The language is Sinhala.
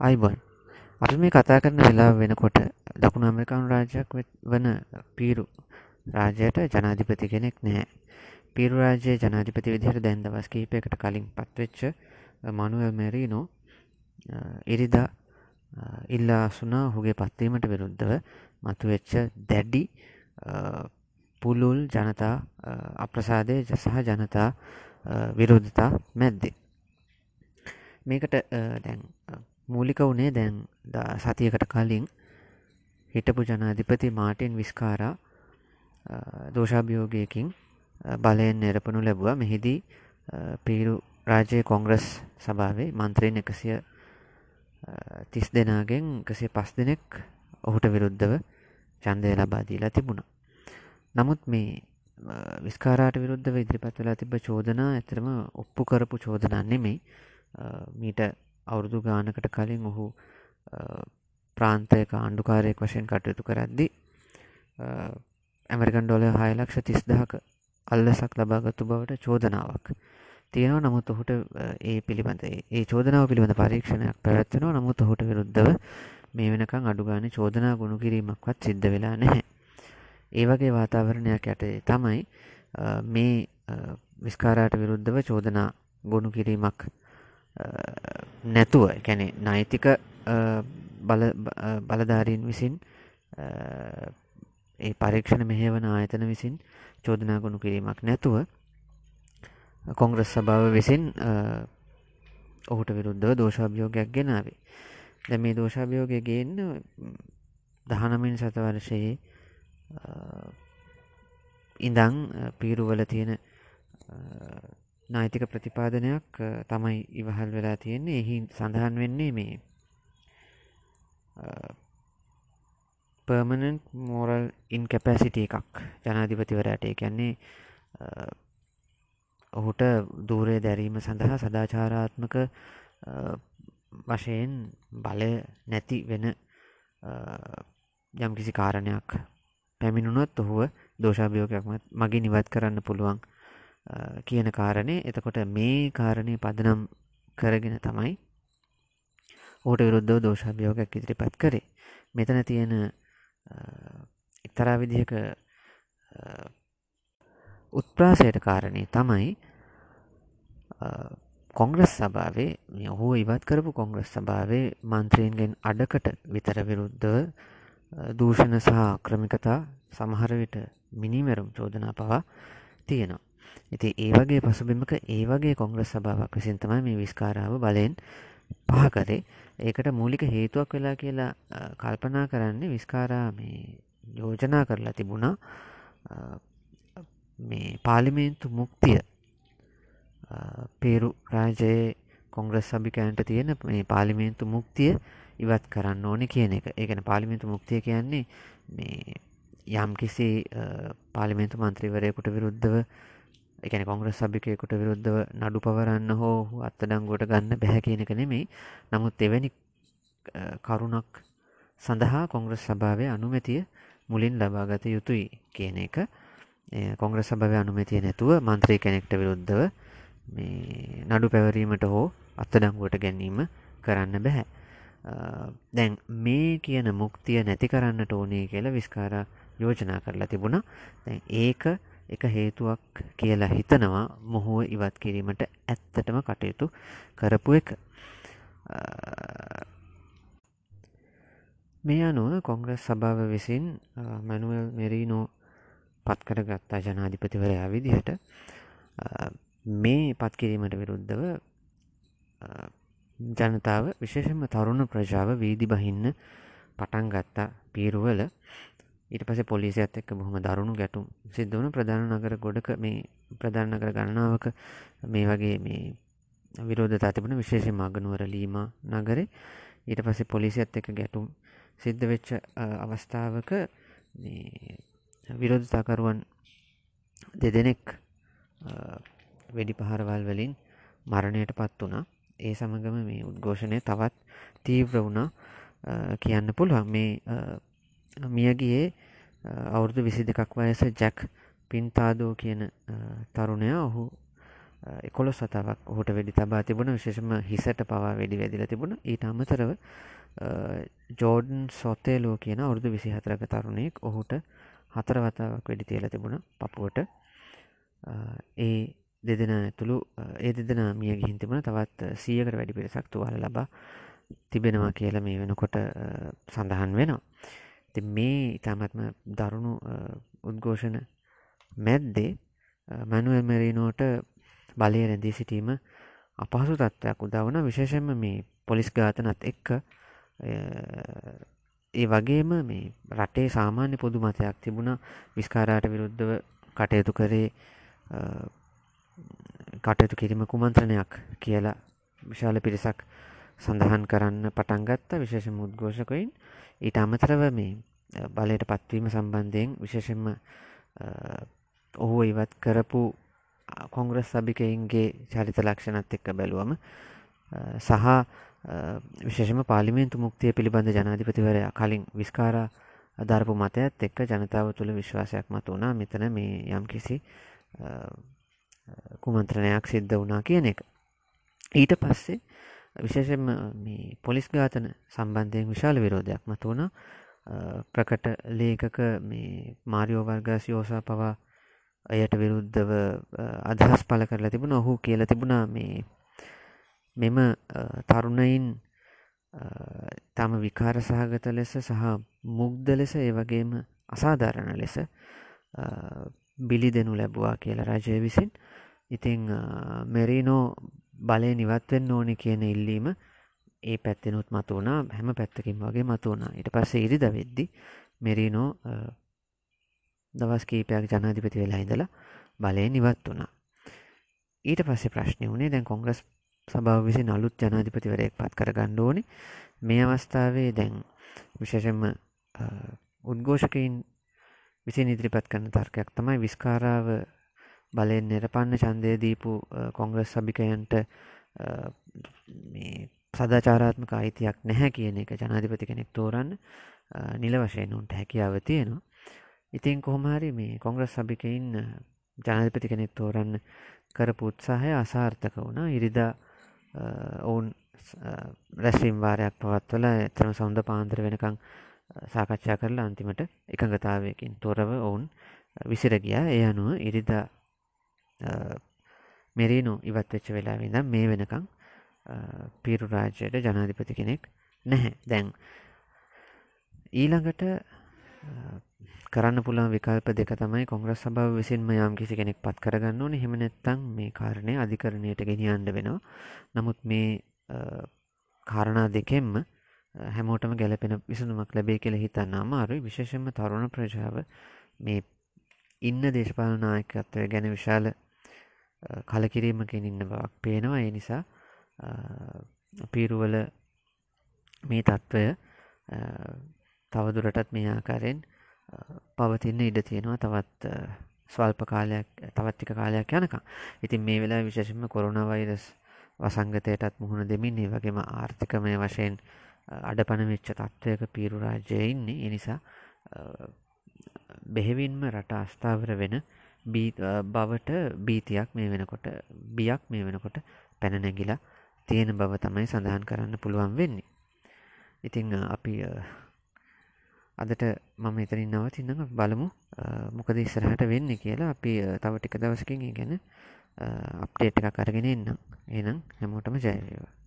අයිබන් අපි මේ කතා කරන වෙලා වෙනකොට දකුණු ඇමරිකානු රාජයක් වන පීරු රාජයට ජනාධිපති කෙනෙක් නැහැ. පීරු රාජයේ ජනාධිපති විදිහට දැන් දවස් කිහිපයකට කලින් පත්වෙච්ච මනුවල් මෙරීනෝ ඉරිදා ඉල්ලා අසුනා ඔහුගේ පත්වීමට විරුද්ධව මතුවෙච්ච දැඩ්ඩි පුළුල් ජනතා අප්‍රසාදය සහ ජනතා විරෝධතා මැද්දේ. මේකට දැන් මූලික වුණේ දැන් සතියකට කලින්. හිටපු ජනාධිපති මාටින් විස්කාරා දෝෂාභියෝගයකින් බලයෙන් නිරපනු ලැබුව. මෙහිදී පීරු රාජය කොංග්‍රස් සභාවේ මන්ත්‍රයෙන් එකසිය තිස් දෙනාගෙන් එකසිය පස් දෙනෙක් ඔහුට විරුද්ධව චන්දය ලබාදීලා තිබුණා. නමුත් මේ විස්කාරාට විරුද්ධව ඉදිරිපත් වෙලා තිබ චෝදනා ඇතරම ඔප්පු කරපු චෝදනා නෙමෙයි. මීට අවුරුදු ගානකට කලින් ඔහු ප්‍රාන්තයක ආණ්ඩුකාරයෙක් වශයෙන් කටයුතු කරද්දි ඇමරිකන් ඩොල හයලක්ෂ තිස්දහක අල්ලසක් ලබාගත්තු බවට චෝදනාවක් තියෙනව නමුත් ඔහුට ඒ පිළිබඳ ඒ චෝදනාව පිළිබඳ පරීක්ෂණයක් පැවැත්වෙනවා නමුත් ඔහුට විරුද්ධව මේ වෙනකං අඩුගාන චෝදනා ගුණු කිරීමක්වත් සිද්ධ වෙලා නැහැ. ඒ වගේ වාතාවරණයක් යටේ තමයි මේ විස්කාරාට විරුද්ධව චෝදනා ගොුණු කිරීමක් නැතුව කැනෙ නෛතික බලධාරීන් විසින් ඒ පරීක්ෂණ මෙහවන ආයතන විසින් චෝදනා ගොුණු කිරීමක් නැතුව කොංග්‍රස් සභාව විසින් ඔහුට විරුද්ධව දෝෂාභියෝගයක් ගෙනාවේ. දැ මේ දෝෂාභියෝගය ගේන්න දහනමින් සතවර්ෂයේ ඉඳං පීරුවල තියෙන නායිතික ප්‍රතිපාදනයක් තමයි ඉවහල් වෙලා තියෙන්නේ. එහි සඳහන් වෙන්නේ මේ පර්මනන්් මෝරල් ඉන් කැපැසිට එකක්. ජනාධිපතිවරයට. කියන්නේ ඔහුට දූරය දැරීම සඳහා සදාචාරාත්මක වශයෙන් බලය නැති වෙන යම් කිසි කාරණයක් පැමිණුණොත් ඔහුව දෝෂාභියෝකයක් මගේ නිවත් කරන්න පුළුවන්. කියන කාරණය එතකොට මේ කාරණය පදනම් කරගෙන තමයි ඕට විරුද්ධව දෝෂාභියෝගයක් ඉදිරිපත් කරේ මෙතන තියෙන එක්තරා විදිහක උත්ප්‍රාසයට කාරණය තමයි කොංග්‍රස් සභාවේ ඔහු ඉවත් කරපු කොංග්‍රස් සභාවේ මන්ත්‍රීන්ගෙන් අඩකට විතර විරුද්ධව දූෂණ සහ ක්‍රමිකතා සමහර විට මිනිමැරුම් චෝදනා පවා තියෙනවා. ඉති ඒ වගේ පසුබිමක ඒ වගේ කොංග්‍රස් සභාවක් විසින් තමයි මේ විස්කාරාව බලයෙන් පහ කරේ. ඒකට මූලික හේතුවක් වෙලා කියලා කල්පනා කරන්නේ විස්කාරා මේ යෝජනා කරලා තිබුණා. මේ පාලිමේන්තු මුක්තිය. පේරු රාජයේ කොංග්‍රස් සභිකයන්ට තියෙන මේ පාලිමේන්තු මුක්තිය ඉවත් කරන්න ඕනෙ කියන එක. ඒකන පාලිමේන්තු මුක්තිය කියන්නේ මේ යම් කිසි පාලිමේන්තු මන්ත්‍රීවරයකුට විරුද්ධව එකන කොංග්‍රස් සභිකයකුට විරුද්ධව නඩු පවරන්න හෝ අත්තඩංගුවට ගන්න බැහැ කියනක නෙමෙයි. නමුත් එවැනි කරුණක් සඳහා කොංග්‍රස් සභාවය අනුමැතිය මුලින් ලබාගත යුතුයි කියන එක. කොංග්‍රස් සභාව අනුමැතිය නැතුව මන්ත්‍රී කෙනෙක්ට විරුද්ධව මේ නඩු පැවරීමට හෝ අත්තඩංගුවට ගැනීම කරන්න බැහැ. දැන් මේ කියන මුක්තිය නැති කරන්නට ඕනේ කියලා විස්කාර යෝජනා කරලා තිබුණා. දැන් ඒක එක හේතුවක් කියලා හිතනවා. මොහුව ඉවත් කිරීමට ඇත්තටම කටයුතු කරපු එක. මේ අනුව කොංග්‍රස් සභාව විසින් මැනුවල් මෙරීනෝ පත්කර ගත්තා ජනාධිපතිවරයා විදිහට. මේ පත්කිරීමට විරුද්ධව ජනතාව විශේෂම තරුණ ප්‍රජාව වීදි බහින්න පටන් ගත්තා පීරුවල. ඊට පස පොලිසිත් එක්ක බොහොම දරුණු ගැටුම් සිද්ධ වන ප්‍රධාන නගර ගොඩක මේ ප්‍රධාන නගර ගණනාවක මේ වගේ මේ විරෝධතා තිබුණ. විශේෂ මගනුවර ලීම නගරේ. ඊට පස්සේ පොලිසිත් එක්ක ගැටුම් සිද්ධ වෙච්ච අවස්ථාවක විරෝධතාකරුවන් දෙදෙනෙක් වෙඩි පහරවල් වලින් මරණයට පත් වුණා. ඒ සමගම මේ උද්ඝෝෂණය තවත් තීව්‍ර වුණා. කියන්න පුළුවන් මේ මියගියේ අවුරුදු විසි දෙකක් වයස ජැක් පින්තාදෝ කියන තරුණය ඔහු එකොළොස් සතාවක් ඔහුට වෙඩි තබා තිබුණ විශේෂම හිසට පවා වෙඩි වැදිල තිබුණ ඊට අමතරව ජෝඩන් සොත්තේලෝ කියන අවුරුදු විසි හතරක තරුණයෙක් ඔහුට හතර වතාවක් වෙඩි තියල තිබුණ පපුුවට ඒ දෙදෙන ඇතුළු ඒ දෙදෙන මිය ගිහින් තිබුණ තවත් සියකට වැඩි පිරිසක් තුවාල ලබා තිබෙනවා කියල මේ වෙනකොට සඳහන් වෙනවා. ති මේ ඉතාමත්ම දරුණු උද්ඝෝෂණ මැද්දේ මැනුවල් මැරීනෝට බලය රැඳී සිටීම අපහසු තත්ත්වයක් උදවන විශේෂෙන්ම මේ පොලිස් ගාතනත් එක්ක ඒ වගේම මේ රටේ සාමාන්‍ය පොදු මතයක් තිබුණ. විස්කාරාට විරුද්ධව කටයුතු කරේ කටයුතු කිරීම කුමන්ත්‍රණයක් කියලා විශාල පිරිසක් සඳහන් කරන්න පටන්ගත්ත විශේෂ මුද්ඝෝෂකයින් ඊට අමතරව මේ බලයට පත්වීම සම්බන්ධයෙන් විශේෂෙන්ම ඔහු ඉවත් කරපු කොංග්‍රස් සභිකයින්ගේ චරිත ලක්ෂණත් එක්ක බැලුවම සහ විශේෂම පාලිමේන්තු මුක්තිය පිළිබඳ ජනාධිපතිවරයා කලින් විස්කාරා අධර්පු මතයත් එක්ක ජනතාව තුළ විශ්වාසයක් මත වුණා මෙතන මේ යම් කිසි කුමන්ත්‍රණයක් සිද්ධ වුණා කියන එක. ඊට පස්සේ විශේෂෙන්ම මේ පොලිස් ගාතන සම්බන්ධයෙන් විශාල විරෝධයක් මත වුණා ප්‍රකට ලේකක මේ මාරියෝ වර්ගස් යෝසා පවා අයට විරුද්ධව අදහස් පල කරලා තිබුණ. ඔහු කියල තිබුණා මේ මෙම තරුණයින් තම විකාර සහගත ලෙස සහ මුග්ද ලෙස ඒ වගේම අසාධාරණ ලෙස බිලි දෙනු ලැබවා කියලා රජය විසින්. ඉතිං මෙරීනෝ බලය නිවත්වෙන්න ඕනි කියන ඉල්ලීම ඒ පැත්තෙනුත් මතු වුණා හැම පැත්තකින් වගේ මතු වුණා ඉට පස්සේ ඉරිද වෙද්දි මෙරීනෝ දවස් කීපයක් ජනාධිපති වෙලා ඉඳලා බලය නිවත් වුණා. ඊට පස්සේ ප්‍රශ්නය වුණේ දැන් කොංග්‍රස් සභාව විසින් අලුත් ජනාධිපතිවරයෙක් පත් කර ගණ්ඩ ඕනි. මේ අවස්ථාවේ දැන් විශේෂෙන්ම උද්ඝෝෂකයින් විසින් ඉදිරිපත් කරන තර්කයක් තමයි විස්කාරාව බලයෙන් නිරපන්න චන්දය දීපු කොංග්‍රස් සභිකයන්ට සදාචාරාත්මක අයිතියක් නැහැ කියන එක ජනාධිපති කෙනෙක් තෝරන්න නිල වශයෙන් උන්ට හැකියාව තියෙනවා. ඉතින් කොහොමහරි මේ කොංග්‍රස් සභිකයින් ජනාධිපති කෙනෙක් තෝරන්න කරපු උත්සාහය අසාර්ථක වුණා. ඉරිදා ඔවුන් රැස්වීම් වාරයක් පවත්වල එතරම සෞන්ද පාන්තර වෙනකං සාකච්ඡා කරලා අන්තිමට එකඟතාවයකින් තොරව ඔවුන් විසිරගියා ඒ අනුව ඉරිදා මෙරීනු ඉවත් වෙච්ච වෙලා විඳම් මේ වෙනකං පිරු රාජ්‍යයට ජනාධිපති කෙනෙක් නැහැ. දැන් ඊළඟට කරන්න පුළන් විකල්ප දෙක තමයි කොංග්‍රස් සභාව විසින්ම යම් කිසි කෙනෙක් පත් කරගන්න ඕන. හෙමනැත්තං මේ කාරණය අධිකරණයට ගෙනියන්ඩ වෙනවා. නමුත් මේ කාරණා දෙකෙන්ම හැමෝටම ගැලපෙන විසඳුමක් ලැබේ කියල හිතන්න අමාරුයි. විශේෂෙන්ම තරුණ ප්‍රජාව මේ ඉන්න දේශපාලනායකත්වය ගැන විශාල කලකිරීමකින් ඉන්න බවක් පේනවා. ඒ නිසා පීරුවල මේ තත්ත්වය තවදුරටත් මේ ආකාරයෙන් පවතින්න ඉඩ තියෙනවා තවත් ස්වල්ප කාලයක් තවත්තික කාලයක් යනකම්. ඉතින් මේ වෙලා විශේෂම කොරුණ වෛරස් වසංගතයටත් මුහුණ දෙමින් ඒ වගේම ආර්ථිකමය වශයෙන් අඩපන වෙච්ච තත්ත්වයක පීරු රාජ්‍යය ඉන්නේ. එනිසා බෙහෙවින්ම රට අස්ථාවර වෙන බවට බීතියක් මේ වෙනකොට බියක් මේ වෙනකොට පැනනැගිලා තියෙන බව තමයි සඳහන් කරන්න පුළුවන් වෙන්නේ. ඉතිං අපි අදට මම එතනින් නවතින්නම. බලමු මොකද ඉස්සරහට වෙන්න කියලා. අපි තව ටික දවසකින් ගැන අප්ඩේට් එකක් අරගෙන එන්නම්. එනම් හැමෝටම ජයවේවා